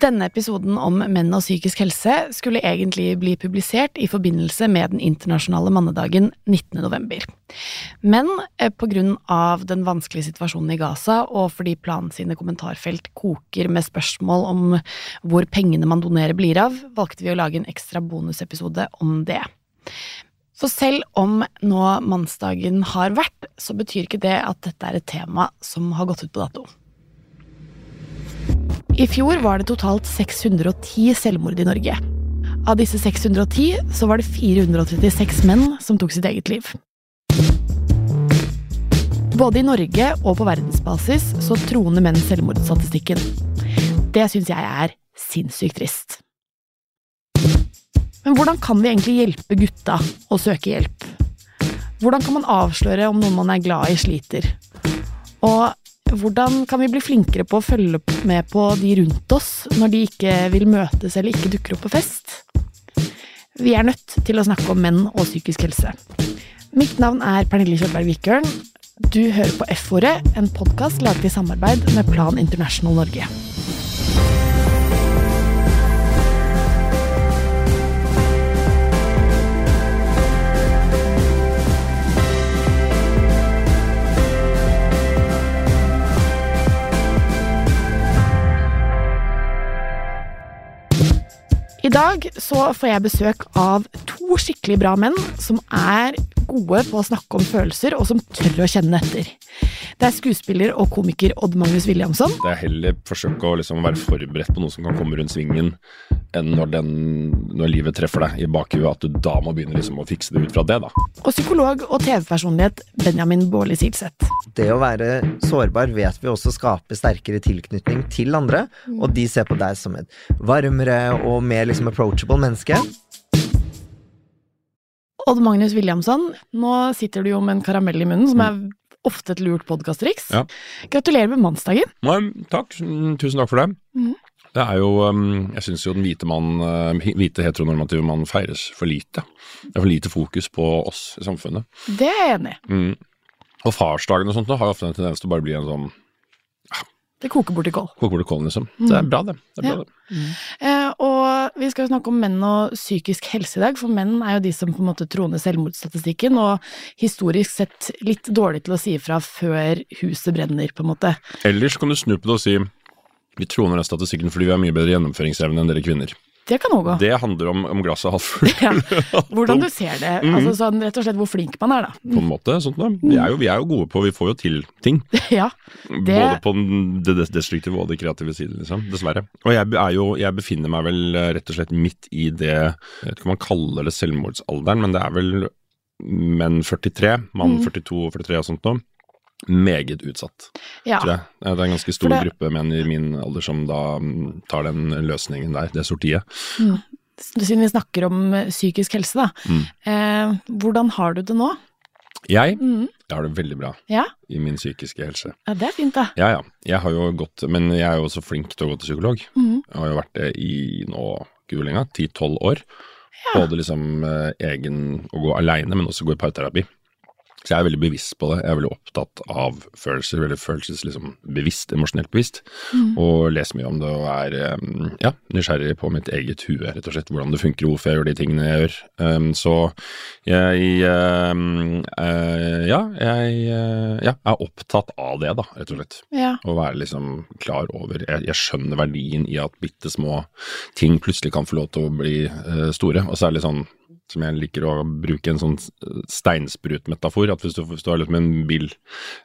Denne episoden om menn og psykisk helse skulle egentlig bli publisert i forbindelse med den internasjonale mannedagen 19. november. Men pga. grunn av den vanskelige situasjonen i Gaza, og fordi Plan sine kommentarfelt koker med spørsmål om hvor pengene man donerer blir av, valgte vi å lage en ekstra bonusepisode om det. For selv om nå mannsdagen har vært, så betyr ikke det at dette er et tema som har gått ut på dato. I fjor var det totalt 610 selvmord i Norge. Av disse 610 så var det 436 menn som tok sitt eget liv. Både i Norge og på verdensbasis så troner menn selvmordsstatistikken. Det syns jeg er sinnssykt trist. Men hvordan kan vi egentlig hjelpe gutta å søke hjelp? Hvordan kan man avsløre om noen man er glad i, sliter? Og hvordan kan vi bli flinkere på å følge med på de rundt oss når de ikke vil møtes eller ikke dukker opp på fest? Vi er nødt til å snakke om menn og psykisk helse. Mitt navn er Pernille Kjølberg Vikørn. Du hører på F-ordet, en podkast laget i samarbeid med Plan International Norge. I dag så får jeg besøk av to skikkelig bra menn som er gode på å snakke om følelser, og som tør å kjenne etter. Det er skuespiller og komiker Odd Magnus Williamson. Det er heller forsøke å liksom være forberedt på noe som kan komme rundt svingen, enn når, den, når livet treffer deg i bakhuet, at du da må begynne liksom å fikse det ut fra det, da. Og psykolog og TV-personlighet Benjamin Baarli Silseth. Det å være sårbar vet vi også skaper sterkere tilknytning til andre, og de ser på deg som et varmere og mer liksom approachable menneske. Odd Magnus Williamson, nå sitter du jo med en karamell i munnen, som er ofte et lurt podkasttriks. Ja. Gratulerer med mannsdagen. Nei, takk. Mm, Tusen takk for det. Mhm. Det er jo um, Jeg syns jo den hvite mann, uh, hvite heteronormative mann feires for lite. Det er for lite fokus på oss i samfunnet. Det er jeg enig i. Mm. Og farsdagen og sånt da, har jo ofte en tendens til å bare bli en sånn Det koker bort i kål. Koker bort i kålen, liksom. Det er bra, det. det, er bra, Ja. det. Eh, og vi skal jo snakke om menn og psykisk helse i dag, for menn er jo de som på en måte troner selvmordsstatistikken, og historisk sett litt dårlig til å si ifra før huset brenner, på en måte. Ellers kan du snu på det og si vi troner den statistikken fordi vi har mye bedre gjennomføringsevne enn dere kvinner. Det kan òg gå. Det handler om, om glasset halvfullt. Ja. Hvordan du ser det. Mhm. Altså sånn rett og slett hvor flink man er, da. på en måte. Sånt, da. Vi, er jo, vi er jo gode på Vi får jo til ting. Ja. Det- Både på det destruktive og det kreative siden, liksom. Dessverre. Og jeg, er jo, jeg befinner meg vel eh, rett og slett midt i det Jeg vet ikke om man kaller det selvmordsalderen, men det er vel menn 43, mann Mhm. 42 og 43 og sånt noe. Meget utsatt, ja. tror jeg. Det er en ganske stor det- gruppe menn i min alder som da mm, tar den løsningen der, det sortiet. Siden vi snakker om eh, psykisk helse, da. Mm. Eh, hvordan har du det nå? Jeg, Mm. jeg har det veldig bra Ja? i min psykiske helse. ja, det er fint, da. Ja, ja. Jeg har jo gått, men jeg er jo også flink til å gå til psykolog. Mhm. Jeg har jo vært det i nå, gud hvor lenge, ti-tolv år. Ja. Både liksom eh, egen å gå aleine, men også gå i parterapi. Så jeg er veldig bevisst på det. Jeg er veldig opptatt av følelser, veldig følelses liksom bevisst, emosjonelt bevisst. Mm. Og leser mye om det og er ja, nysgjerrig på mitt eget hue, rett og slett. Hvordan det funker, hvorfor jeg gjør de tingene jeg gjør. Um, så jeg um, uh, ja, jeg uh, ja, er opptatt av det, da, rett og slett. Ja. Å være liksom klar over Jeg, jeg skjønner verdien i at bitte små ting plutselig kan få lov til å bli uh, store. Og så er det litt sånn som jeg liker å bruke en sånn steinsprutmetafor. At hvis du, hvis du har liksom en bil,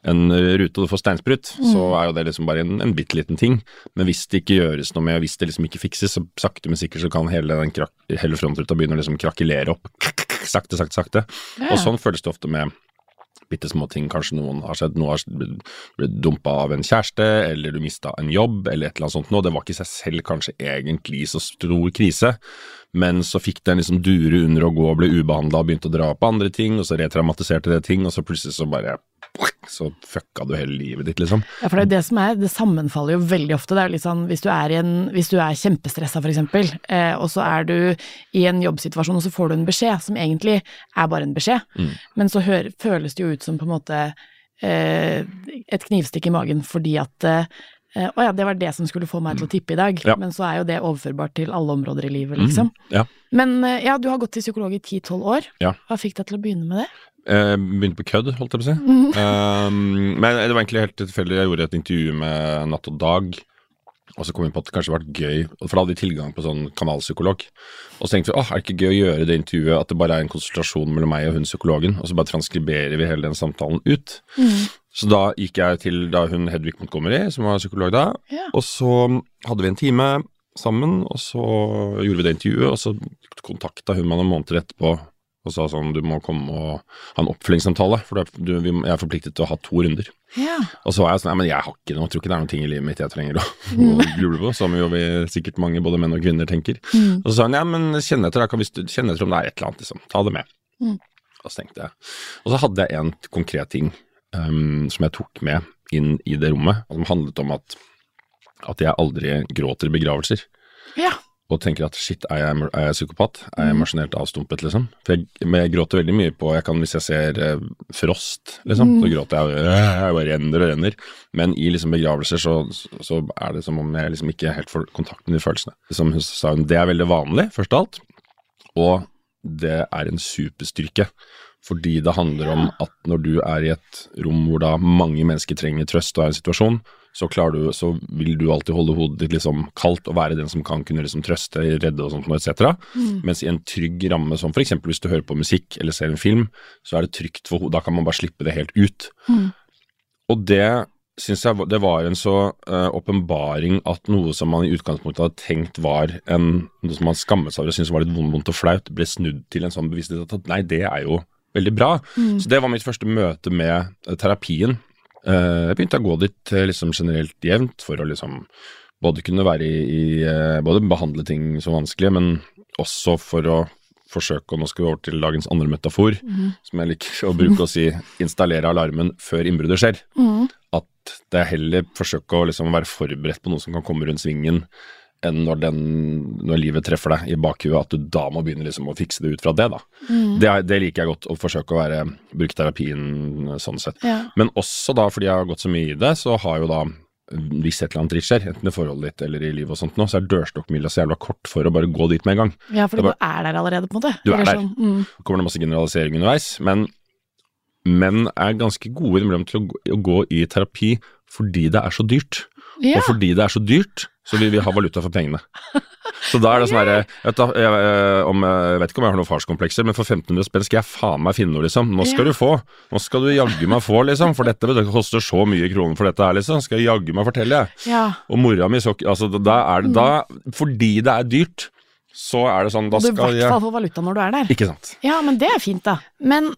en rute og du får steinsprut, så er jo det liksom bare en, en bitte liten ting. Men hvis det ikke gjøres noe med, og hvis det liksom ikke fikses, så sakte, men sikkert så kan hele, den krak hele frontruta begynne å liksom krakelere opp. Sakte, sakte, sakte. Ja. Og sånn føles det ofte med bitte små ting. Kanskje noen har sett noe har blitt blitt dumpa av en kjæreste, eller du mista en jobb, eller et eller annet sånt noe. Det var ikke i seg selv kanskje egentlig så stor krise, men så fikk det en liksom dure under å gå og ble ubehandla og begynte å dra på andre ting, og så retraumatiserte det ting, og så plutselig så bare så fucka du hele livet ditt, liksom. Ja, for det er jo det som er, det sammenfaller jo veldig ofte. Det er jo litt sånn, hvis du er, i en, hvis du er kjempestressa for eksempel, eh, og så er du i en jobbsituasjon, og så får du en beskjed som egentlig er bare en beskjed, Mm. men så hører, føles det jo ut som på en måte eh, et knivstikk i magen fordi at eh, Eh, uh, ja, det var det som skulle få meg til å tippe i dag, Ja. men så er jo det overførbart til alle områder i livet, liksom. Ja. Men uh, ja, du har gått til psykolog i 10-12 år. Ja. Hva fikk deg til å begynne med det? Jeg begynte på kødd, holdt jeg på å si. Mm. Um, men det var egentlig helt tilfeldig. Jeg gjorde et intervju med Natt og Dag. Og så kom vi på at det kanskje var gøy, for da hadde vi tilgang på sånn kanalpsykolog. Og så tenkte vi åh, er det ikke gøy å gjøre det intervjuet at det bare er en konsultasjon mellom meg og hun psykologen, og så bare transkriberer vi hele den samtalen ut. Så da gikk jeg til da hun Hedvig Montgomery, som var psykolog da, Ja. og så hadde vi en time sammen, og så gjorde vi det intervjuet, og så kontakta hun meg noen måneder etterpå og sa sånn du må komme og ha en oppfølgingssamtale, for er- du, vi, jeg er forpliktet til å ha to runder. Ja. Og så var jeg sånn, nei, men jeg har ikke noe, jeg tror ikke det er noen ting i livet mitt jeg trenger å, å gruble på, som jo vi sikkert mange, både menn og kvinner, tenker. Mm. Og så sa hun, ja, men kjenn etter, kan vi kjenne etter om det er et eller annet, liksom, ta det med. Mm. Og så tenkte jeg. Og så hadde jeg en konkret ting um, som jeg tok med inn i det rommet, som handlet om at, at jeg aldri gråter i begravelser. ja. Og tenker at shit, er jeg, er jeg psykopat? Er jeg Mm. emosjonelt avstumpet, liksom? For jeg, men jeg gråter veldig mye på jeg kan, Hvis jeg ser eh, Frost, liksom, så Mm. gråter jeg. øh, Jeg bare renner og renner. Men i liksom begravelser så, så er det som om jeg liksom ikke helt får kontakt med de følelsene. Som hun sa hun, det er veldig vanlig, først av alt. Og det er en superstyrke. Fordi det handler om at når du er i et rom hvor da mange mennesker trenger trøst og er i en situasjon, så, du, så vil du alltid holde hodet ditt liksom kaldt og være den som kan kunne liksom trøste, redde og sånt noe, etc. Mens i en trygg ramme, som f.eks. hvis du hører på musikk eller ser en film, så er det trygt for hodet. Da kan man bare slippe det helt ut. Mm. Og det syns jeg det var en så åpenbaring uh, at noe som man i utgangspunktet hadde tenkt var en, noe som man skammet seg over og syntes var litt vondt, vondt og flaut, ble snudd til en sånn bevissthet at nei, det er jo veldig bra. Mm. Så det var mitt første møte med uh, terapien. Eh, jeg begynte å gå dit eh, liksom generelt jevnt for å liksom både kunne være i, i eh, Både behandle ting som vanskelige, men også for å forsøke, og nå skal vi over til dagens andre metafor, mm. som jeg liker å bruke å si, installere alarmen før innbruddet skjer. Mm. At det er heller forsøke å liksom være forberedt på noe som kan komme rundt svingen, enn når, den, når livet treffer deg i bakhuet, at du da må begynne liksom å fikse det ut fra det. da. Mm. Det, det liker jeg godt, å forsøke å være, bruke terapien eh, sånn sett. Ja. Men også da, fordi jeg har gått så mye i det, så har jo da hvis et eller annet dritt skjer, enten i forholdet ditt eller i livet og sånt nå, så er dørstokkmila så jævla kort for å bare gå dit med en gang. ja, for du du er der allerede, på en måte. Du er der. sånn, mm. Kommer det masse generalisering underveis, men menn er ganske gode innimellom til å å gå i terapi fordi det er så dyrt. Ja. Og fordi det er så dyrt, så vil vi ha valuta for pengene. Så da er det sånn herre jeg, vet jeg, jeg, jeg vet ikke om jeg har noen farskomplekser, men for 1500 spenn skal jeg faen meg finne noe, liksom. Nå skal Ja. du få. Nå skal du jaggu meg få, liksom. For dette det koster så mye kroner for dette her, liksom. Skal jeg jaggu meg fortelle, jeg. ja. Og mora mi så Altså, da er det da Fordi det er dyrt, så er det sånn, da Og du i hvert fall får valuta når du er der. Ikke sant. Ja, men det er fint, da. Men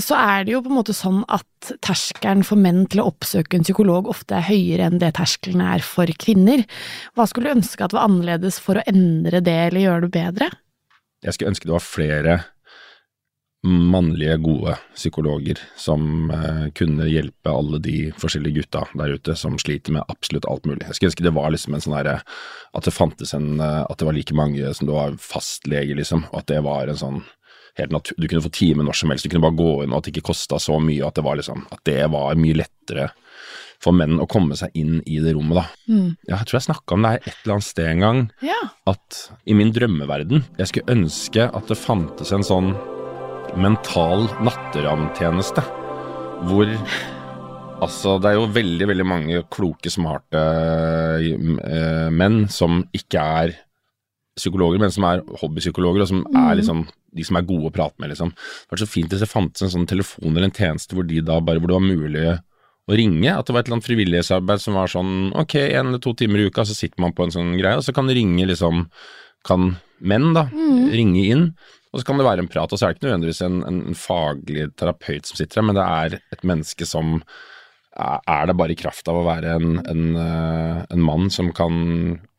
så er det jo på en måte sånn at terskelen for menn til å oppsøke en psykolog ofte er høyere enn det terskelen er for kvinner. Hva skulle du ønske at var annerledes for å endre det eller gjøre det bedre? Jeg skulle ønske det var flere mannlige, gode psykologer som eh, kunne hjelpe alle de forskjellige gutta der ute som sliter med absolutt alt mulig. Jeg skulle ønske det var liksom en sånn herre At det fantes en eh, At det var like mange som det var fastlege, liksom. Og at det var en sånn helt natur... Du kunne få time når som helst. Du kunne bare gå inn, og at det ikke kosta så mye. At det var liksom At det var mye lettere for menn å komme seg inn i det rommet, da. Mm. Ja, jeg tror jeg snakka om det her et eller annet sted en gang Ja. at i min drømmeverden Jeg skulle ønske at det fantes en sånn mental natteravntjeneste. Hvor Altså, det er jo veldig, veldig mange kloke, smarte eh, menn som ikke er psykologer, men som er hobbypsykologer, og som er liksom de som er gode å prate med, liksom. Det var så fint hvis det fantes en sånn telefon eller en tjeneste hvor de da bare hvor det var mulig å ringe. At det var et eller annet frivillighetsarbeid som var sånn ok, en eller to timer i uka, så sitter man på en sånn greie, og så kan ringe liksom Kan menn, da, ringe inn, og så kan det være en prat. Og så er det ikke nødvendigvis en, en faglig terapeut som sitter der, men det er et menneske som er det bare i kraft av å være en, en, eh, en mann som kan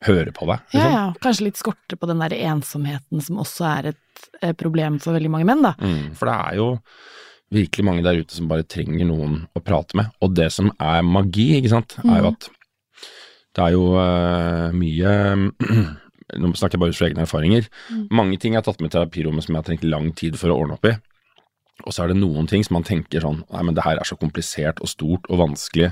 høre på deg? ja, Liksom? ja. Kanskje litt skorte på den der ensomheten som også er et eh, problem for veldig mange menn, da. Mm, for det er jo virkelig mange der ute som bare trenger noen å prate med. Og det som er magi, ikke sant, er jo at det er jo uh, mye Nå snakker jeg bare ut fra egne erfaringer. Mange ting jeg har tatt med i terapirommet som jeg har trengt lang tid for å ordne opp i. Og så er det noen ting som man tenker sånn Nei, men det her er så komplisert og stort og vanskelig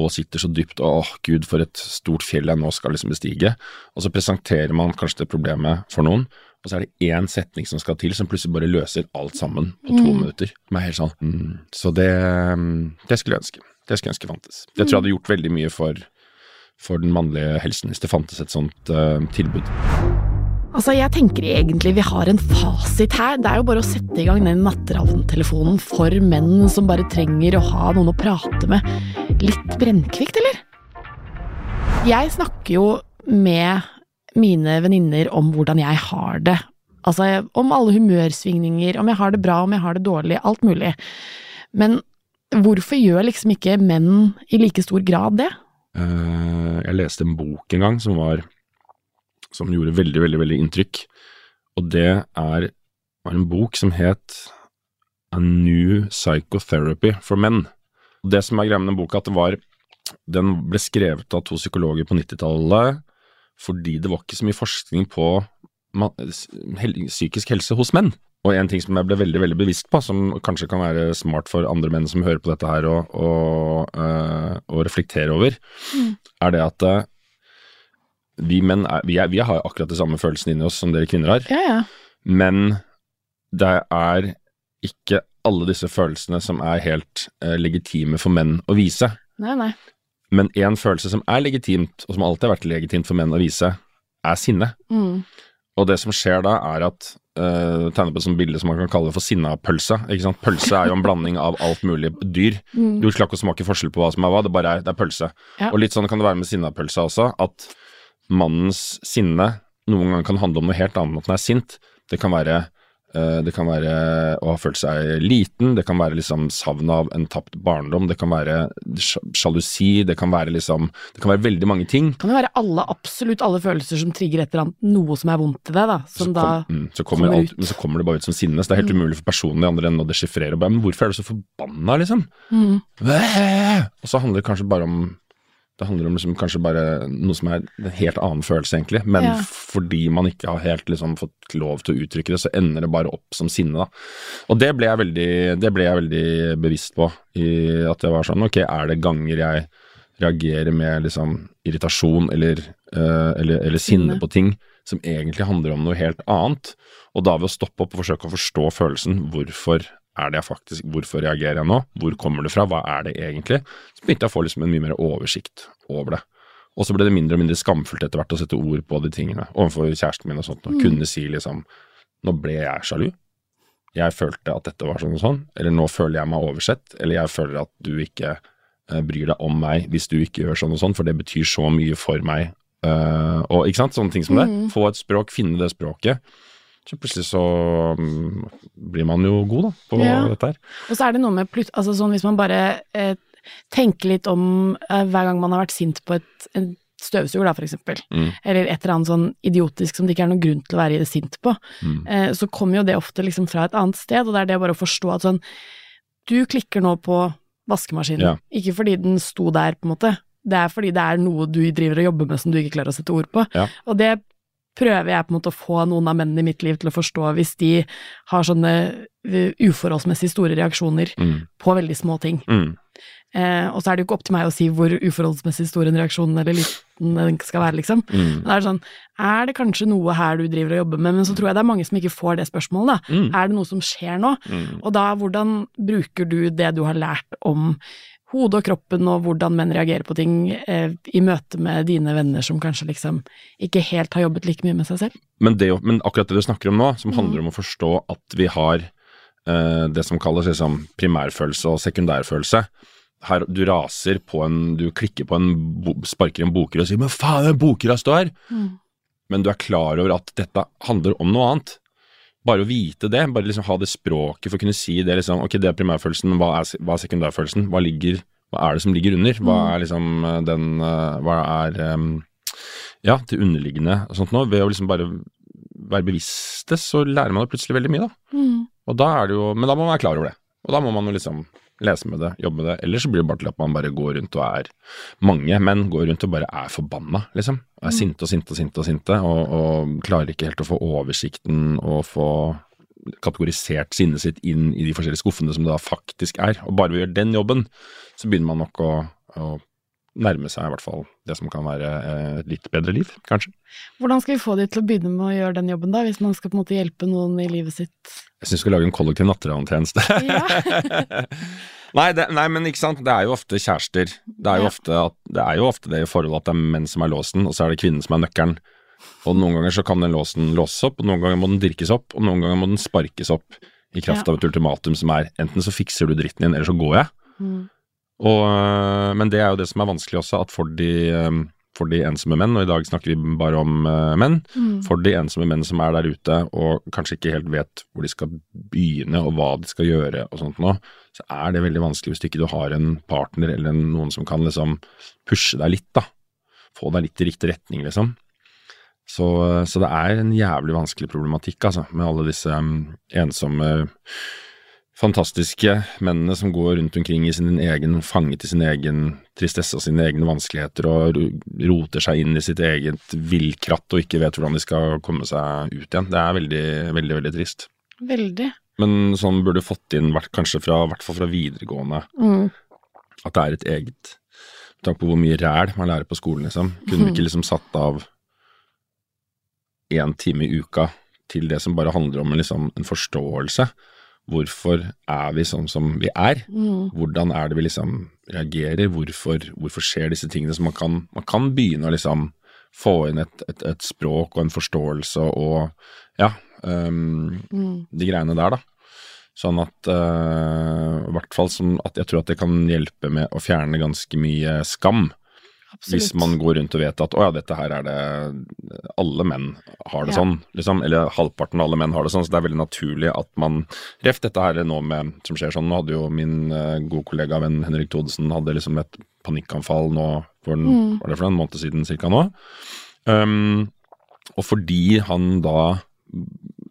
og sitter så dypt og åh gud, for et stort fjell jeg nå skal liksom bestige. Og så presenterer man kanskje det problemet for noen, og så er det én setning som skal til, som plutselig bare løser alt sammen på to Mm. minutter. Er sånn mm. Så det, det skulle jeg ønske. Det skulle jeg ønske fantes. Det tror jeg hadde gjort veldig mye for, for den mannlige helsen, hvis det fantes et sånt uh, tilbud. Altså, jeg tenker egentlig vi har en fasit her. Det er jo bare å sette i gang den natteravntelefonen for menn som bare trenger å ha noen å prate med. Litt brennkvikt, eller? Jeg snakker jo med mine venninner om hvordan jeg har det. Altså om alle humørsvingninger, om jeg har det bra, om jeg har det dårlig, alt mulig. Men hvorfor gjør liksom ikke menn i like stor grad det? Eh, jeg leste en bok en gang som var som gjorde veldig, veldig, veldig inntrykk. Og det er, var en bok som het A New Psychotherapy for Men. Det som er greia med den boka, at det var Den ble skrevet av to psykologer på 90-tallet fordi det var ikke så mye forskning på psykisk helse hos menn. Og en ting som jeg ble veldig veldig bevisst på, som kanskje kan være smart for andre menn som hører på dette her og, og, øh, og reflektere over, er det at øh, vi menn er, vi, er, vi har akkurat de samme følelsene inni oss som dere kvinner har, Ja, ja. men det er ikke alle disse følelsene som er helt øh, legitime for menn å vise. Nei, nei. Men én følelse som er legitimt, og som alltid har vært legitimt for menn å vise, er sinne. Mm. Og det som skjer da, er at uh, tegner på et sånt bilde som man kan kalle for sinnapølse. Ikke sant? Pølse er jo en blanding av alt mulig dyr. Mm. Du klarer ikke å smake forskjell på hva som er hva, det bare er, det er pølse. Ja. Og litt sånn kan det være med sinnapølsa også, at mannens sinne noen ganger kan handle om noe helt annet enn at den er sint. Det kan være det kan være å ha følt seg liten, det kan være liksom savn av en tapt barndom, det kan være sjalusi, det kan være liksom Det kan være veldig mange ting. Kan det være alle, absolutt alle følelser som trigger et eller annet, noe som er vondt i deg, da, som så, da kom, mm, så, kommer kommer alt, men så kommer det bare ut som sinne. Så det er helt umulig for personen i andre enden å deschiffrere. Men hvorfor er du så forbanna, liksom? mm. Og så handler det kanskje bare om Det handler om liksom kanskje bare noe som er en helt annen følelse, egentlig. Men Ja. fordi man ikke har helt liksom fått lov til å uttrykke det, så ender det bare opp som sinne, da. Og det ble jeg veldig, det ble jeg veldig bevisst på. I at det var sånn, ok, er det ganger jeg reagerer med liksom irritasjon eller, eh, eller, eller sinne Sinne. på ting som egentlig handler om noe helt annet. Og da ved å stoppe opp og forsøke å forstå følelsen, hvorfor er det jeg faktisk, hvorfor reagerer jeg nå, hvor kommer det fra, hva er det egentlig, så begynte jeg å få liksom en mye mer oversikt over det. Og så ble det mindre og mindre skamfullt etter hvert å sette ord på de tingene overfor kjæresten min og sånt, og kunne si liksom, nå ble jeg sjalu, jeg følte at dette var sånn og sånn, eller nå føler jeg meg oversett, eller jeg føler at du ikke eh, bryr deg om meg hvis du ikke gjør sånn og sånn, for det betyr så mye for meg. Uh, og ikke sant, sånne ting som det. Mm. Få et språk, finne det språket. Så plutselig så mm, blir man jo god, da, på Ja. dette her. Og så er det noe med plutselig, altså sånn hvis man bare eh, tenker litt om eh, hver gang man har vært sint på et, en støvsuger, da, for eksempel, Mm. eller et eller annet sånn idiotisk som det ikke er noen grunn til å være sint på, Mm. eh, så kommer jo det ofte liksom fra et annet sted, og det er det bare å forstå at sånn Du klikker nå på vaskemaskinen, Ja. ikke fordi den sto der, på en måte. Det er fordi det er noe du driver og jobber med som du ikke klarer å sette ord på. Ja. Og det prøver jeg på en måte å få noen av mennene i mitt liv til å forstå hvis de har sånne eh, uforholdsmessig store reaksjoner Mm. på veldig små ting. Mm. Eh, og så er det jo ikke opp til meg å si hvor uforholdsmessig stor en reaksjon eller liten den skal være, liksom. Mm. Men det er sånn, er det kanskje noe her du driver og jobber med, men så tror jeg det er mange som ikke får det spørsmålet, da. Mm. Er det noe som skjer nå? Mm. Og da, hvordan bruker du det du har lært om hodet og kroppen, og hvordan menn reagerer på ting, eh, i møte med dine venner som kanskje liksom ikke helt har jobbet like mye med seg selv? Men, det, men akkurat det du snakker om nå, som Mm. handler om å forstå at vi har eh, det som kalles liksom primærfølelse og sekundærfølelse. Her, du raser på en Du klikker på en sparker i en boker og sier 'men faen, den bokrast du er', men du er klar over at dette handler om noe annet. Bare å vite det, bare liksom ha det språket for å kunne si det, liksom, ok, det er primærfølelsen, hva er, hva er sekundærfølelsen, hva ligger hva er det som ligger under? Hva er liksom eh, den eh, Hva er ja, det underliggende og sånt nå. Ved å liksom bare være bevisste, så lærer man jo plutselig veldig mye, da. Mm. Og da er det jo, men da må man være klar over det. Og da må man jo liksom lese med det, jobbe med det. Ellers så blir det bare til at man bare går rundt og er Mange menn går rundt og bare er forbanna, liksom. Og Er sinte og sinte og sinte og sinte, og, og klarer ikke helt å få oversikten og få kategorisert sinnet sitt inn i de forskjellige skuffene som det da faktisk er. Og bare ved å gjøre den jobben, så begynner man nok å, å nærme seg i hvert fall det som kan være eh, et litt bedre liv, kanskje. Hvordan skal vi få de til å begynne med å gjøre den jobben, da, hvis man skal på en måte hjelpe noen i livet sitt? Jeg syns vi skal lage en kollektiv natteravntjeneste. Ja. nei, det, nei, men ikke sant, det er jo ofte kjærester. Det er jo, Ja. ofte, at, det er jo ofte det i forholdet at det er menn som er låsen, og så er det kvinnen som er nøkkelen. Og noen ganger så kan den låsen låses opp, og noen ganger må den dirkes opp, og noen ganger må den sparkes opp i kraft Ja. av et ultimatum som er enten så fikser du dritten din, eller så går jeg. Mm. Og, øh, men det er jo det som er vanskelig også, at for de, øh, for de ensomme menn, og i dag snakker vi bare om øh, menn, Mm. for de ensomme menn som er der ute og kanskje ikke helt vet hvor de skal begynne og hva de skal gjøre og sånt nå, så er det veldig vanskelig hvis ikke du har en partner eller noen som kan liksom pushe deg litt, da. Få deg litt i riktig retning, liksom. Så, så det er en jævlig vanskelig problematikk, altså, med alle disse um, ensomme fantastiske mennene som går rundt omkring i sin egen, fanget i sin egen tristesse og sine egne vanskeligheter og roter seg inn i sitt eget villkratt og ikke vet hvordan de skal komme seg ut igjen. Det er veldig, veldig, veldig trist. Veldig. Men sånn burde fått inn, kanskje fra, i hvert fall fra videregående, Mm. at det er et eget Med tanke på hvor mye ræl man lærer på skolen, liksom. Kunne vi ikke liksom satt av én time i uka til det som bare handler om liksom, en forståelse? Hvorfor er vi sånn som vi er? Mm. Hvordan er det vi liksom reagerer? Hvorfor, hvorfor skjer disse tingene? Så man kan, man kan begynne å liksom få inn et, et, et språk og en forståelse og ja, um, Mm. de greiene der, da. Sånn at uh, hvert fall som at jeg tror at det kan hjelpe med å fjerne ganske mye skam. Hvis man går rundt og vet at å ja, dette her er det Alle menn har det Ja. sånn, liksom. Eller halvparten av alle menn har det sånn, så det er veldig naturlig at man Ref dette her nå med som skjer sånn. Nå hadde jo min uh, gode kollega venn Henrik Thodesen hadde liksom et panikkanfall nå for en, Mm. var det for en måned siden cirka nå. Um, og fordi han da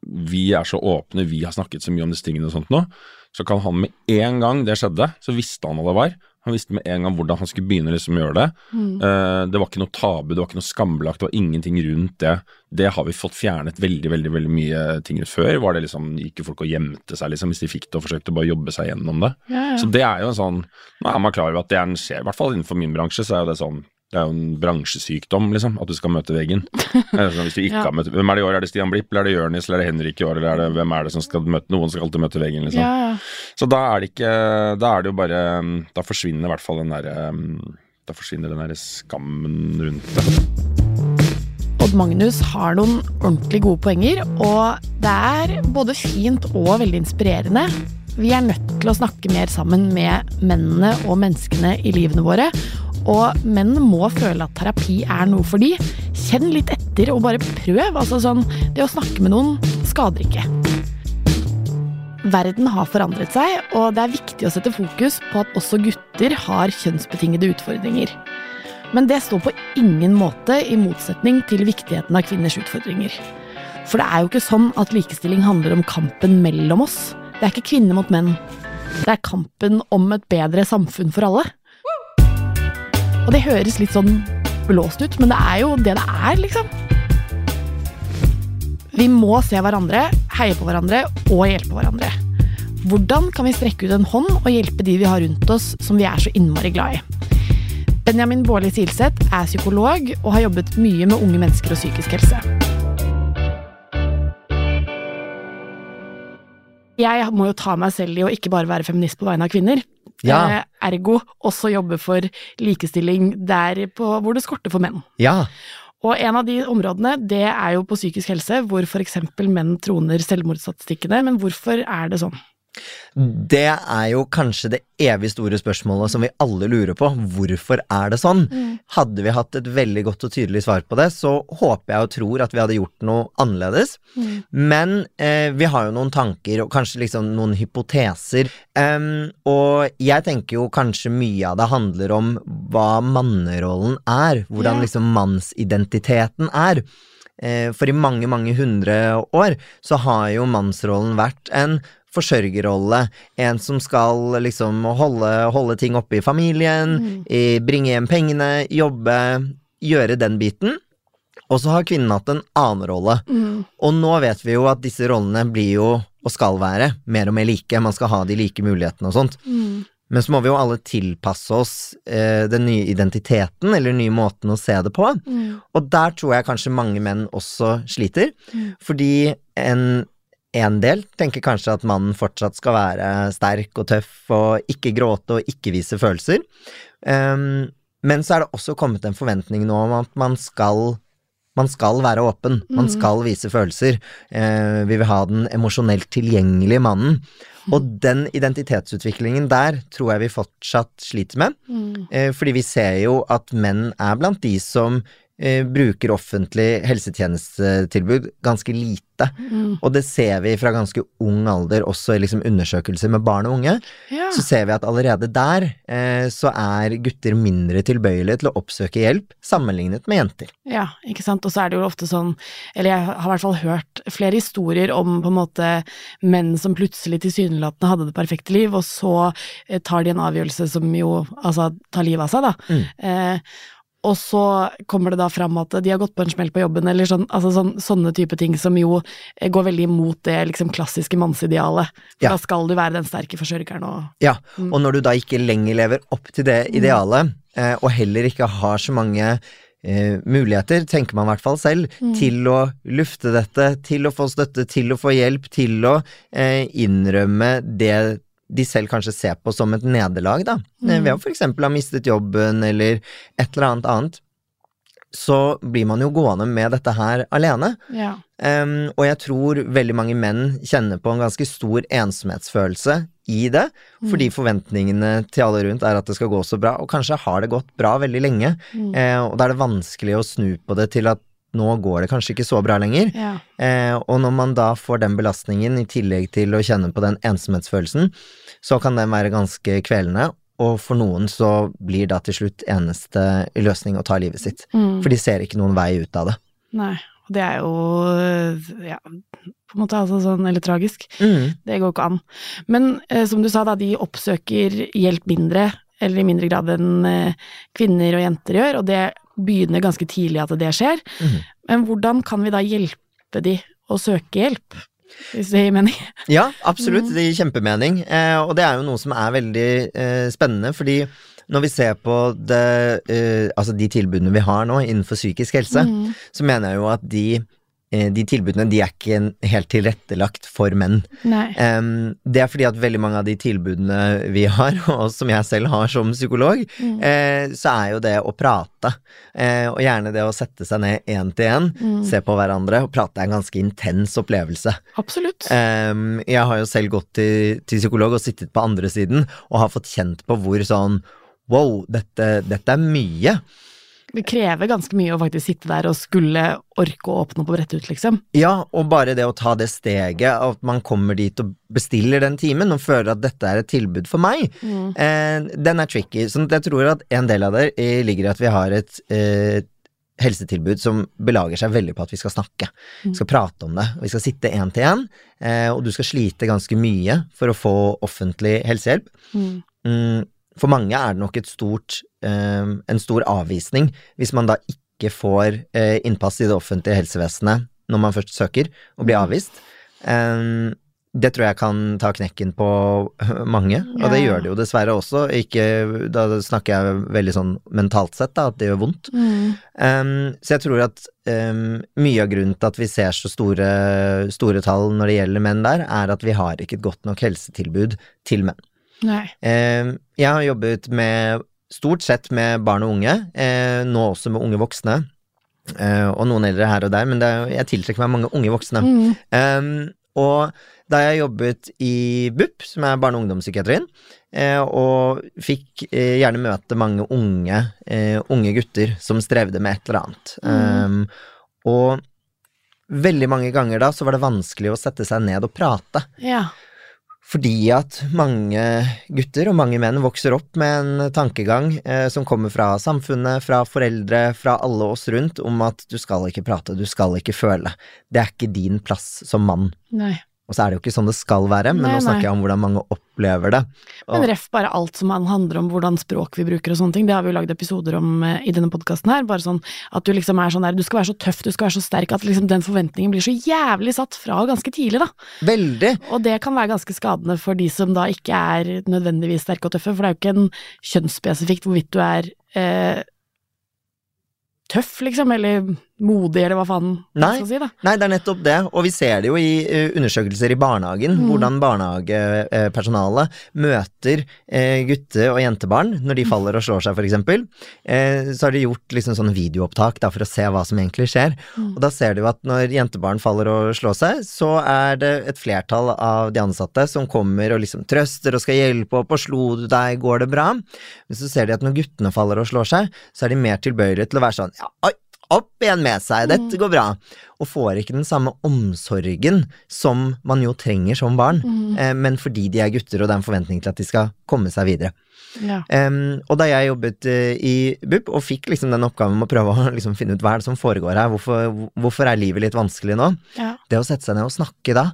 vi er så åpne, vi har snakket så mye om disse tingene og sånt nå, så kan han med en gang det skjedde, så visste han hva det var. Han visste med en gang hvordan han skulle begynne liksom å gjøre det. Mm. Uh, det var ikke noe tabu, det var ikke noe skambelagt, det var ingenting rundt det. Det har vi fått fjernet veldig, veldig veldig mye ting ut før. Var det liksom, Gikk folk og gjemte seg liksom hvis de fikk det og forsøkte bare å jobbe seg gjennom det. Ja, ja. Så det er jo en sånn Nå er man klar over at det er en skjer, i hvert fall innenfor min bransje, så er jo det sånn det er jo en bransjesykdom, liksom, at du skal møte veggen. Sånn, hvis du ikke Ja. har møtt, Hvem er det i år? Er det Stian Blipp, eller er det Jonis, eller er det Henrik i år, eller er det, hvem er det som skal møte Noen skal alltid møte veggen, liksom. ja, ja. Så da er det ikke Da er det jo bare Da forsvinner i hvert fall den derre Da forsvinner den derre skammen rundt det. Odd Magnus har noen ordentlig gode poenger, og det er både fint og veldig inspirerende. Vi er nødt til å snakke mer sammen med mennene og menneskene i livene våre. Og menn må føle at terapi er noe for de. Kjenn litt etter og bare prøv. Altså sånn, det å snakke med noen skader ikke. Verden har forandret seg, og det er viktig å sette fokus på at også gutter har kjønnsbetingede utfordringer. Men det står på ingen måte i motsetning til viktigheten av kvinners utfordringer. For det er jo ikke sånn at likestilling handler om kampen mellom oss. Det er ikke kvinner mot menn. Det er kampen om et bedre samfunn for alle. Og det høres litt sånn blåst ut, men det er jo det det er, liksom. Vi må se hverandre, heie på hverandre og hjelpe hverandre. Hvordan kan vi strekke ut en hånd og hjelpe de vi har rundt oss som vi er så innmari glad i? Benjamin Baarli Silseth er psykolog og har jobbet mye med unge mennesker og psykisk helse. Jeg må jo ta meg selv i å ikke bare være feminist på vegne av kvinner. Ja. Eh, ergo også jobbe for likestilling der på, hvor det skorter for menn. Ja. Og en av de områdene, det er jo på psykisk helse, hvor for eksempel menn troner selvmordsstatistikkene. Men hvorfor er det sånn? Det er jo kanskje det evig store spørsmålet som vi alle lurer på. Hvorfor er det sånn? Hadde vi hatt et veldig godt og tydelig svar på det, så håper jeg og tror at vi hadde gjort noe annerledes. Men eh, vi har jo noen tanker og kanskje liksom noen hypoteser. Um, og jeg tenker jo kanskje mye av det handler om hva mannerollen er. Hvordan yeah. liksom mannsidentiteten er. Eh, For i mange, mange hundre år så har jo mannsrollen vært en forsørgerrolle. En som skal liksom holde, holde ting oppe i familien, i, bringe hjem pengene, jobbe, gjøre den biten. Og så har kvinnen hatt en annen rolle. Mm. Og nå vet vi jo at disse rollene blir jo, og skal være, mer og mer like. Man skal ha de like mulighetene og sånt. Mm. Men så må vi jo alle tilpasse oss eh, den nye identiteten, eller den nye måten å se det på. Mm. Og der tror jeg kanskje mange menn også sliter, Mm. fordi en, en del tenker kanskje at mannen fortsatt skal være sterk og tøff og ikke gråte og ikke vise følelser. Um, men så er det også kommet en forventning nå om at man skal man skal være åpen, man Mhm. skal vise følelser. Uh, vi vil ha den emosjonelt tilgjengelige mannen. Og den identitetsutviklingen der tror jeg vi fortsatt sliter med. Eh, fordi vi ser jo at menn er blant de som eh, bruker offentlig helsetjenestetilbud ganske lite. Mm. Og det ser vi fra ganske ung alder, også i liksom undersøkelser med barn og unge. Ja. Så ser vi at allerede der eh, så er gutter mindre tilbøyelige til å oppsøke hjelp sammenlignet med jenter. Ja, ikke sant. Og så er det jo ofte sånn, eller jeg har i hvert fall hørt flere historier om på en måte menn som plutselig tilsynelatende hadde det perfekte liv, og så eh, tar de en avgjørelse som jo altså tar livet av seg, da. Mm. Eh, og så kommer det da fram at de har gått på en smell på jobben, eller sånn, altså sånn, sånne type ting som jo eh, går veldig imot det liksom klassiske mannsidealet. Ja. Da skal du være den sterke forsørgeren og Ja, Mm. og når du da ikke lenger lever opp til det idealet, eh, og heller ikke har så mange eh, muligheter, tenker man i hvert fall selv, Mm. til å lufte dette, til å få støtte, til å få hjelp, til å eh, innrømme det de selv kanskje ser på som et nederlag, da. Mm. Ved å for eksempel ha mistet jobben, eller et eller annet annet. Så blir man jo gående med dette her alene. Ja. Um, og jeg tror veldig mange menn kjenner på en ganske stor ensomhetsfølelse i det, fordi forventningene til alle rundt er at det skal gå så bra, og kanskje har det gått bra veldig lenge, Mm. uh, og da er det vanskelig å snu på det til at nå går det kanskje ikke så bra lenger. ja. Eh, og når man da får den belastningen i tillegg til å kjenne på den ensomhetsfølelsen, så kan den være ganske kvelende, og for noen så blir da til slutt eneste løsning å ta livet sitt. Mm. For de ser ikke noen vei ut av det. Nei. Og det er jo ja, på en måte altså sånn, eller tragisk. Mm. Det går ikke an. Men eh, som du sa, da, de oppsøker hjelp mindre, eller i mindre grad enn eh, kvinner og jenter gjør, og det begynner ganske tidlig at det skjer. Mm. Men hvordan kan vi da hjelpe de å søke hjelp, hvis det gir mening? Ja, absolutt. Det gir kjempemening. Eh, og det er jo noe som er veldig eh, spennende, fordi når vi ser på det, eh, altså de tilbudene vi har nå innenfor psykisk helse, Mm. så mener jeg jo at de, de tilbudene de er ikke helt tilrettelagt for menn. Nei. Det er fordi at veldig mange av de tilbudene vi har, og som jeg selv har som psykolog, Mm. eh, så er jo det å prate, eh, og gjerne det å sette seg ned én til én, Mm. se på hverandre og prate er en ganske intens opplevelse. Absolutt. Um, jeg har jo selv gått til, til psykolog og sittet på andre siden og har fått kjent på hvor sånn wow, dette, dette er mye. Det krever ganske mye å faktisk sitte der og skulle orke å åpne opp og brette ut, liksom. Ja, og bare det å ta det steget, at man kommer dit og bestiller den timen og føler at dette er et tilbud for meg, Mm. eh, den er tricky. Så jeg tror at en del av det eh, ligger i at vi har et eh, helsetilbud som belager seg veldig på at vi skal snakke. Vi skal prate om det. Vi skal sitte én til én, eh, og du skal slite ganske mye for å få offentlig helsehjelp. Mm. For mange er det nok et stort, eh, en stor avvisning hvis man da ikke får eh, innpass i det offentlige helsevesenet når man først søker, og blir Mm. avvist. Eh, det tror jeg kan ta knekken på mange, og det gjør det jo dessverre også. Ikke, da snakker jeg veldig sånn mentalt sett, da, at det gjør vondt. Mm. Um, så jeg tror at um, mye av grunnen til at vi ser så store, store tall når det gjelder menn der, er at vi har ikke et godt nok helsetilbud til menn. Um, jeg har jobbet med stort sett med barn og unge, eh, nå også med unge voksne. eh, og noen eldre her og der, men det er, jeg tiltrekker meg mange unge voksne. Mm. Um, og da jeg jobbet i BUP, som er barne- og ungdomspsykiatrien, eh, og fikk eh, gjerne møte mange unge, eh, unge gutter som strevde med et eller annet. Mm. Um, og veldig mange ganger da så var det vanskelig å sette seg ned og prate. Ja. Fordi at mange gutter og mange menn vokser opp med en tankegang eh, som kommer fra samfunnet, fra foreldre, fra alle oss rundt, om at du skal ikke prate, du skal ikke føle. Det er ikke din plass som mann. Nei. Og så er det jo ikke sånn det skal være, men Nei, nå snakker nei. jeg om hvordan mange opplever det. Og- Men ref bare alt som handler om hvordan språk vi bruker og sånne ting, det har vi jo lagd episoder om eh, i denne podkasten her. Bare sånn at du liksom er sånn der, du skal være så tøff, du skal være så sterk, at liksom den forventningen blir så jævlig satt fra ganske tidlig, da. Veldig! Og det kan være ganske skadende for de som da ikke er nødvendigvis sterke og tøffe, for det er jo ikke en kjønnsspesifikt hvorvidt du er eh, tøff, liksom, eller modig, eller hva faen man skal si, da. Nei, det er nettopp det, og vi ser det jo i eh, undersøkelser i barnehagen, Mm. hvordan barnehagepersonalet møter eh, gutte- og jentebarn når de faller og slår seg, eksempel. Eh, så har de gjort liksom sånn videoopptak da, for å se hva som egentlig skjer. Mm. Og da ser du jo at når jentebarn faller og slår seg, så er det et flertall av de ansatte som kommer og liksom trøster og skal hjelpe opp, og slo du deg, går det bra? Men så ser de at når guttene faller og slår seg, så er de mer tilbøyelige til å være sånn oi, opp igjen med seg, dette går bra. Og får ikke den samme omsorgen som man jo trenger som barn, Mm. eh, men fordi de er gutter og det er en forventning til at de skal komme seg videre. Ja. Um, og da jeg jobbet uh, i BUP og fikk liksom den oppgaven med å prøve å liksom finne ut hva er det som foregår her, hvorfor, hvorfor er livet litt vanskelig nå, Ja. det å sette seg ned og snakke da,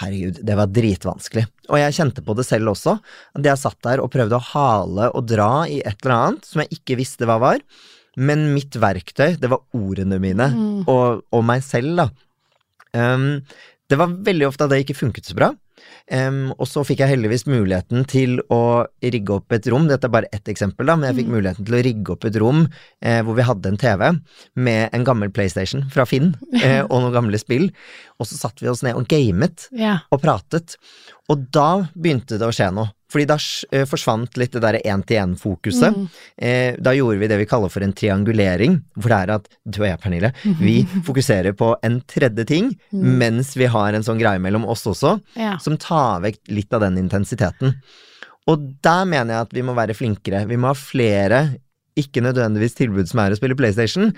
herregud, det var dritvanskelig. Og jeg kjente på det selv også, at jeg satt der og prøvde å hale og dra i et eller annet som jeg ikke visste hva var, men mitt verktøy, det var ordene mine, Mm. og, og meg selv, da. Um, det var veldig ofte at det ikke funket så bra. Um, og så fikk jeg heldigvis muligheten til å rigge opp et rom, dette er bare ett eksempel, da, men jeg fikk muligheten til å rigge opp et rom eh, hvor vi hadde en TV med en gammel PlayStation fra Finn eh, og noen gamle spill, og så satte vi oss ned og gamet ja. og pratet. Og da begynte det å skje noe. Fordi da eh, forsvant litt det derre én-til-én-fokuset. Mm. Eh, da gjorde vi det vi kaller for en triangulering, hvor det er at du og jeg, Pernille, vi fokuserer på en tredje ting, Mm. mens vi har en sånn greie mellom oss også, ja. som tar vekk litt av den intensiteten. Og der mener jeg at vi må være flinkere. Vi må ha flere, ikke nødvendigvis tilbud som er å spille PlayStation,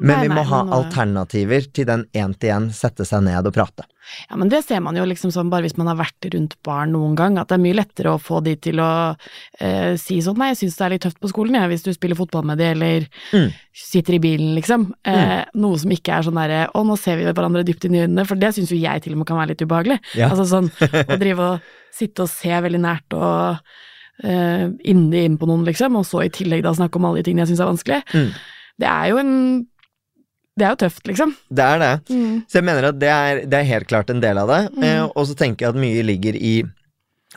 men Nei, vi må nei, ha alternativer til den én-til-én, sette seg ned og prate. Ja, men det ser man jo liksom sånn bare hvis man har vært rundt barn noen gang, at det er mye lettere å få de til å eh, si sånn nei, jeg syns det er litt tøft på skolen, jeg, hvis du spiller fotball med de, eller Mm. sitter i bilen, liksom. Eh, Noe som ikke er sånn derre å, nå ser vi hverandre dypt inn i øynene, for det syns jo jeg til og med kan være litt ubehagelig. Ja. Altså sånn å drive og sitte og se veldig nært og eh, inni inn på noen, liksom, og så i tillegg da snakke om alle de tingene jeg syns er vanskelig. Mm. Det er jo en Det er jo tøft, liksom. Det er det. Så jeg mener at det er, det er helt klart en del av det. Mm. Eh, og så tenker jeg at mye ligger i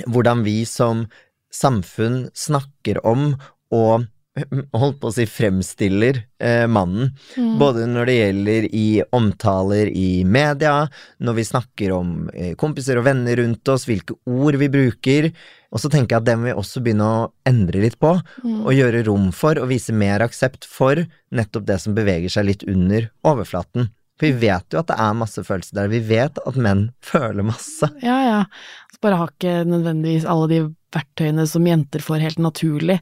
hvordan vi som samfunn snakker om og holdt på å si fremstiller eh, mannen. Mm. Både når det gjelder i omtaler i media, når vi snakker om eh, kompiser og venner rundt oss, hvilke ord vi bruker. Og så tenker jeg at det må vi også begynne å endre litt på, Mm. og gjøre rom for, og vise mer aksept for nettopp det som beveger seg litt under overflaten. For vi vet jo at det er masse følelser der, vi vet at menn føler masse. Ja, ja. Bare har ikke nødvendigvis alle de verktøyene som jenter får helt naturlig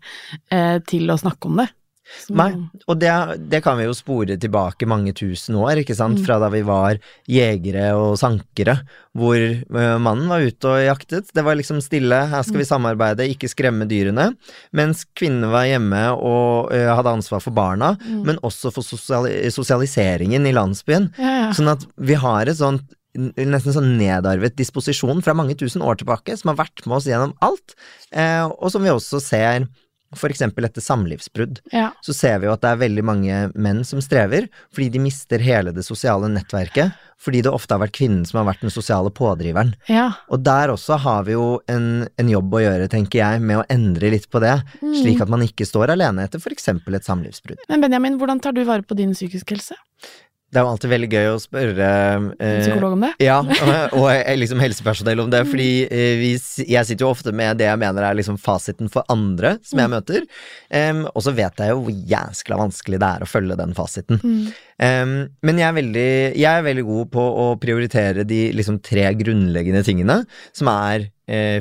eh, til å snakke om det. Så- Nei, og det, det kan vi jo spore tilbake mange tusen år, ikke sant, Mm. fra da vi var jegere og sankere, hvor eh, mannen var ute og jaktet, det var liksom stille, her skal vi samarbeide, ikke skremme dyrene, mens kvinnene var hjemme og eh, hadde ansvar for barna, Mm. men også for sosialiseringen i landsbyen, ja, ja. sånn at vi har et sånt nesten sånn nedarvet disposisjon fra mange tusen år tilbake, som har vært med oss gjennom alt, eh, og som vi også ser for eksempel etter samlivsbrudd ja. så ser vi jo at det er veldig mange menn som strever, fordi de mister hele det sosiale nettverket, fordi det ofte har vært kvinnen som har vært den sosiale pådriveren. ja. Og der også har vi jo en, en jobb å gjøre, tenker jeg, med å endre litt på det, Mm. slik at man ikke står alene etter for eksempel et samlivsbrudd. Men Benjamin, hvordan tar du vare på din psykiske helse? Det er jo alltid veldig gøy å spørre eh, psykolog om det? Ja, og, og eh, liksom helsepersonell om det, fordi eh, vi, jeg sitter jo ofte med det jeg mener er liksom fasiten for andre som jeg møter, Em, og så vet jeg jo hvor jæskla vanskelig det er å følge den fasiten. Mm. Em, men jeg er, veldig, jeg er veldig god på å prioritere de liksom tre grunnleggende tingene, som er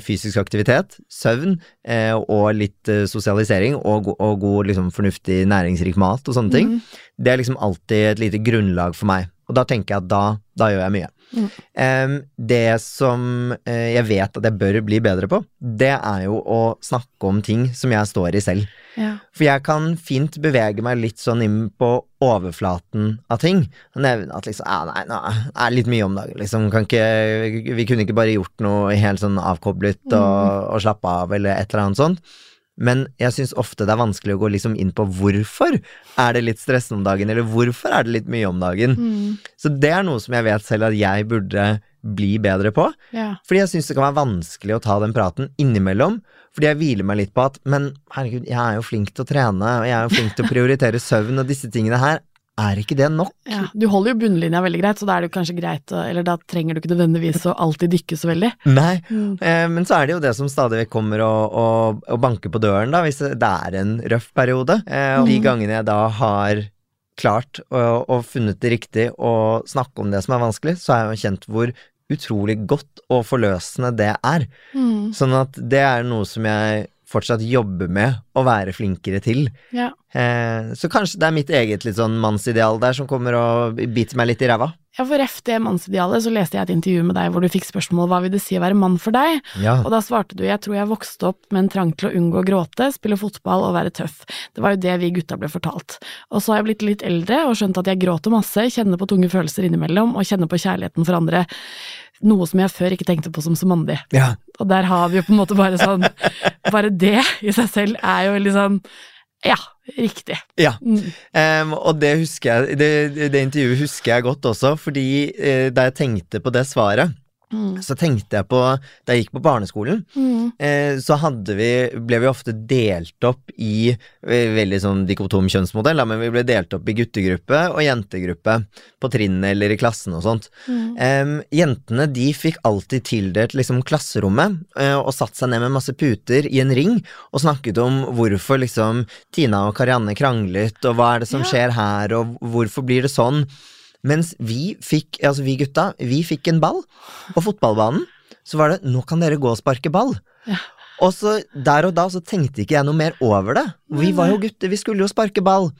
fysisk aktivitet, søvn eh, og litt eh, sosialisering, og, og god, liksom, fornuftig, næringsrik mat og sånne ting. Mm. Det er liksom alltid et lite grunnlag for meg, og da tenker jeg at da, da gjør jeg mye. Mm. Em, det som eh, jeg vet at jeg bør bli bedre på, det er jo å snakke om ting som jeg står i selv. Ja. For jeg kan fint bevege meg litt sånn inn på overflaten av ting. Nevne at liksom ah, nei, det er litt mye om dagen, liksom. Kan ikke, vi kunne ikke bare gjort noe helt sånn avkoblet og, og slappe av, eller et eller annet sånt. Men jeg syns ofte det er vanskelig å gå liksom inn på hvorfor er det litt stressende om dagen, eller hvorfor er det litt mye om dagen. Mm. Så det er noe som jeg vet selv at jeg burde bli bedre på. Ja. Fordi jeg syns det kan være vanskelig å ta den praten innimellom. Fordi jeg hviler meg litt på at men herregud, jeg er jo flink til å trene, og jeg er jo flink til å prioritere søvn, og disse tingene her. Er ikke det nok? Ja, du holder jo bunnlinja veldig greit, så da er det jo kanskje greit å Eller da trenger du ikke nødvendigvis å alltid dykke så veldig. Nei. Mm. Eh, men så er det jo det som stadig vekk kommer og, og, og banker på døren, da, hvis det er en røff periode. Eh, og de Mm. gangene jeg da har klart og, og funnet det riktig å snakke om det som er vanskelig, så har jeg jo kjent hvor utrolig godt og forløsende det er. Mm. Sånn at det er noe som jeg fortsatt jobbe med å være flinkere til. Ja. Eh, så kanskje det er mitt eget litt sånn mannsideal der som kommer og biter meg litt i ræva. ja, for ref det mannsidealet, så leste jeg et intervju med deg hvor du fikk spørsmål hva vil det si å være mann for deg, Ja. og da svarte du jeg tror jeg vokste opp med en trang til å unngå å gråte, spille fotball og være tøff. Det var jo det vi gutta ble fortalt. Og så har jeg blitt litt eldre og skjønt at jeg gråter masse, kjenner på tunge følelser innimellom og kjenner på kjærligheten for andre. Noe som jeg før ikke tenkte på som så mandig. ja. Og der har vi jo på en måte bare sånn Bare det i seg selv er jo veldig sånn Ja, riktig. Ja. um, og det husker jeg det, det intervjuet husker jeg godt også, fordi uh, da jeg tenkte på det svaret, Mm. så tenkte jeg på Da jeg gikk på barneskolen, Mm. eh, så vi ble vi ofte delt opp i eh, Veldig sånn dikotom kjønnsmodell, da, men vi ble delt opp i guttegruppe og jentegruppe på trinnet eller i klassen og sånt. Mm. Eh, jentene de fikk alltid tildelt liksom klasserommet eh, og satt seg ned med masse puter i en ring og snakket om hvorfor liksom Tina og Karianne kranglet, og hva er det som Ja. skjer her, og hvorfor blir det sånn. Mens vi fikk, altså vi gutta, vi fikk en ball på fotballbanen. Så var det 'nå kan dere gå og sparke ball'. Ja. Og så der og da så tenkte ikke jeg noe mer over det. Vi var jo gutter, vi skulle jo sparke ball.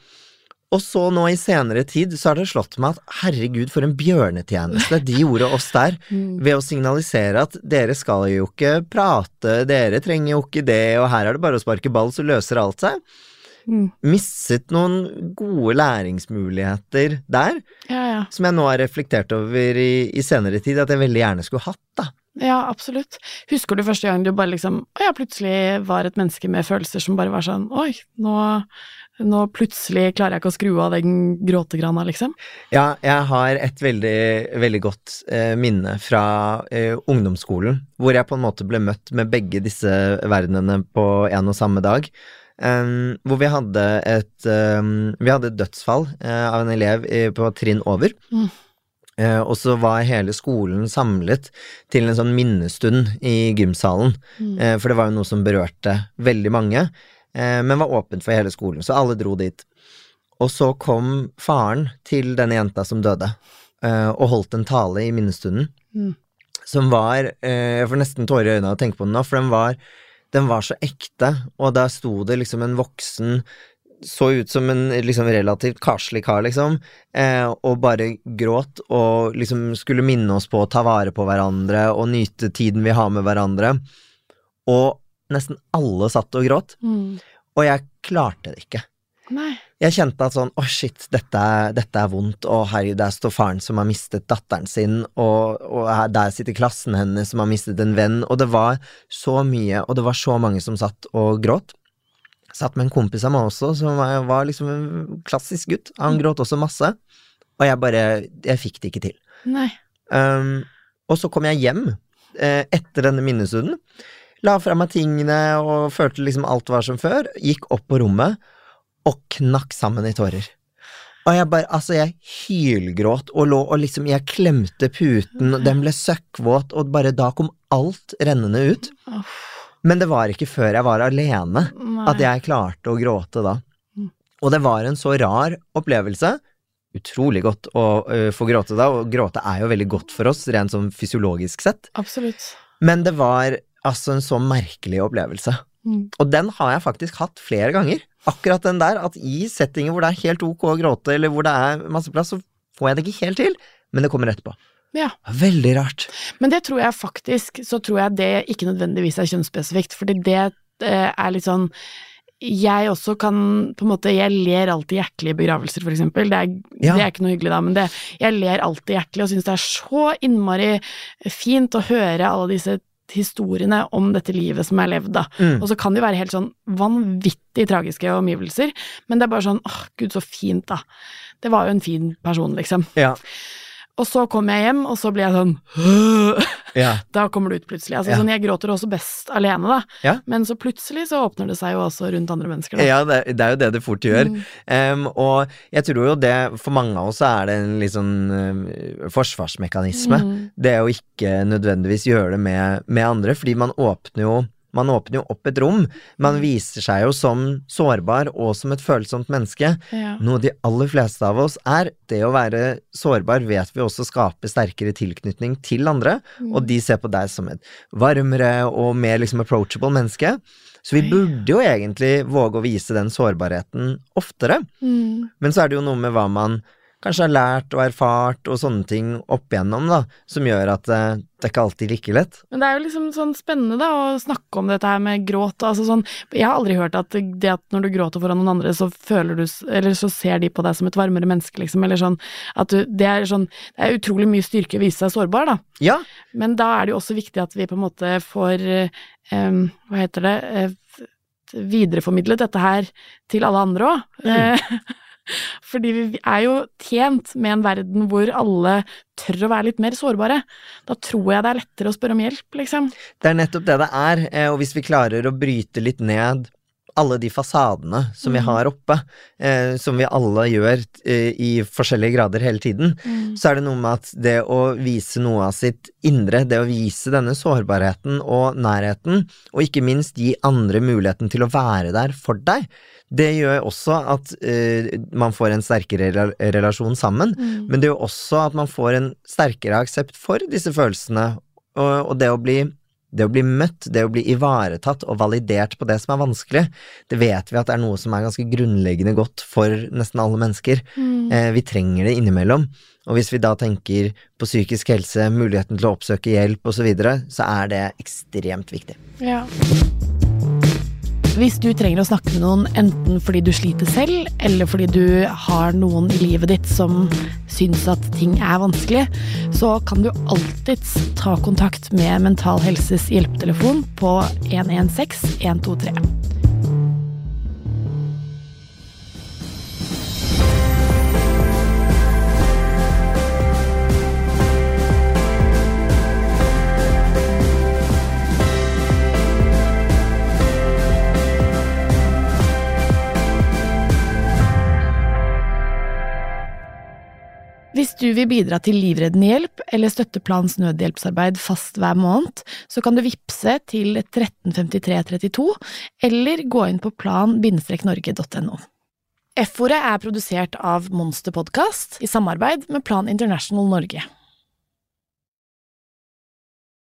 Og så nå i senere tid så har det slått meg at herregud, for en bjørnetjeneste de gjorde oss der, Mm. ved å signalisere at dere skal jo ikke prate, dere trenger jo ikke det, og her er det bare å sparke ball, så løser alt seg. Mm. Misset noen gode læringsmuligheter der, Ja, ja. som jeg nå har reflektert over i, i senere tid, at jeg veldig gjerne skulle hatt, da. Ja, absolutt. Husker du første gang du bare liksom Å ja, plutselig var et menneske med følelser som bare var sånn Oi, nå, nå plutselig klarer jeg ikke å skru av den gråtegrana, liksom. Ja, jeg har et veldig, veldig godt eh, minne fra eh, ungdomsskolen, hvor jeg på en måte ble møtt med begge disse verdenene på en og samme dag. Um, hvor vi hadde et um, Vi hadde et dødsfall uh, av en elev i, på trinn over. Mm. Uh, og så var hele skolen samlet til en sånn minnestund i gymsalen. Mm. Uh, for det var jo noe som berørte veldig mange, men var åpent for hele skolen, så alle dro dit. Og så kom faren til denne jenta som døde, og holdt en tale i minnestunden, Mm. som var Jeg får nesten tårer i øynene av å tenke på den nå, for den var, den var så ekte, og der sto det liksom en voksen så ut som en liksom relativt karslig kar, liksom, eh, og bare gråt og liksom skulle minne oss på å ta vare på hverandre og nyte tiden vi har med hverandre. Og nesten alle satt og gråt, Mm. og jeg klarte det ikke. Nei. Jeg kjente at sånn, å shit, dette dette er vondt, og herregud, der står faren som har mistet datteren sin, og, og her, der sitter klassen hennes som har mistet en venn, og det var så mye, og det var så mange som satt og gråt. Satt med en kompis av meg også, som var, var liksom en klassisk gutt, han gråt også masse, og jeg bare, jeg fikk det ikke til. Nei. Um, og så kom jeg hjem eh, etter denne minnestunden, la fra meg tingene og følte liksom alt var som før, gikk opp på rommet og knakk sammen i tårer. Og jeg bare, altså jeg hylgråt og lå og liksom, jeg klemte puten, og den ble søkkvåt, og bare da kom alt rennende ut. Men det var ikke før jeg var alene at jeg klarte å gråte da. Mm. Og det var en så rar opplevelse. Utrolig godt å uh, få gråte da, og gråte er jo veldig godt for oss, rent sånn fysiologisk sett. Absolutt. Men det var altså en så merkelig opplevelse. Mm. Og den har jeg faktisk hatt flere ganger. Akkurat den der, at i settinger hvor det er helt ok å gråte, eller hvor det er masse plass, så får jeg det ikke helt til, men det kommer etterpå. Ja. Veldig rart. Men det tror jeg faktisk, så tror jeg det ikke nødvendigvis er kjønnsspesifikt, fordi det eh, er litt sånn jeg også kan på en måte Jeg ler alltid hjertelig i begravelser, for eksempel. Det er, Ja. det er ikke noe hyggelig, da, men det, jeg ler alltid hjertelig og syns det er så innmari fint å høre alle disse historiene om dette livet som er levd, da. Mm. Og så kan de være helt sånn vanvittig tragiske omgivelser, men det er bare sånn åh, gud, så fint, da. Det var jo en fin person, liksom. Ja. Og så kommer jeg hjem, og så blir jeg sånn Ja. Da kommer det ut plutselig. Altså, Ja. sånn, jeg gråter også best alene, da. Ja. Men så plutselig så åpner det seg jo også rundt andre mennesker, da. Ja, det, det er jo det det fort gjør. Mm. Um, og jeg tror jo det, for mange av oss er det en litt sånn eh, forsvarsmekanisme. Mm. Det å ikke nødvendigvis gjøre det med, med andre, fordi man åpner jo man åpner jo opp et rom. Man viser seg jo som sårbar og som et følsomt menneske. Ja. Noe de aller fleste av oss er. Det å være sårbar vet vi også skaper sterkere tilknytning til andre, Mm. og de ser på deg som et varmere og mer liksom approachable menneske. Så vi burde jo egentlig våge å vise den sårbarheten oftere. Mm. Men så er det jo noe med hva man kanskje har lært og erfart og sånne ting opp igjennom, da, som gjør at eh, det er ikke alltid like lett. Men det er jo liksom sånn spennende da, å snakke om dette her med gråt. Altså sånn, jeg har aldri hørt at det at når du gråter foran noen andre, så føler du Eller så ser de på deg som et varmere menneske, liksom. Eller sånn at du Det er sånn Det er utrolig mye styrke å vise seg sårbar, da. Ja, Men da er det jo også viktig at vi på en måte får eh, Hva heter det eh, Videreformidlet dette her til alle andre òg. Fordi vi er jo tjent med en verden hvor alle tør å være litt mer sårbare. Da tror jeg det er lettere å spørre om hjelp, liksom. det er nettopp det det er, eh, og hvis vi klarer å bryte litt ned alle de fasadene som vi Mm. har oppe, eh, som vi alle gjør eh, i forskjellige grader hele tiden, så er det noe med at det å vise noe av sitt indre, det å vise denne sårbarheten og nærheten, og ikke minst gi andre muligheten til å være der for deg, det gjør også at eh, man får en sterkere relasjon sammen, Mm. men det gjør også at man får en sterkere aksept for disse følelsene, og, og det å bli det å bli møtt, det å bli ivaretatt og validert på det som er vanskelig, det vet vi at det er noe som er ganske grunnleggende godt for nesten alle mennesker. Mm. Eh, vi trenger det innimellom. Og hvis vi da tenker på psykisk helse, muligheten til å oppsøke hjelp osv., så, videre, så er det ekstremt viktig. Ja. Hvis du trenger å snakke med noen enten fordi du sliter selv, eller fordi du har noen i livet ditt som syns at ting er vanskelig, så kan du alltids ta kontakt med Mental Helses hjelpetelefon på 116 123. Hvis du vil bidra til livreddende hjelp eller støtte Plans nødhjelpsarbeid fast hver måned, så kan du vippse til 135332, eller gå inn på plan-norge.no. F-ordet er produsert av Monster Podcast i samarbeid med Plan International Norge.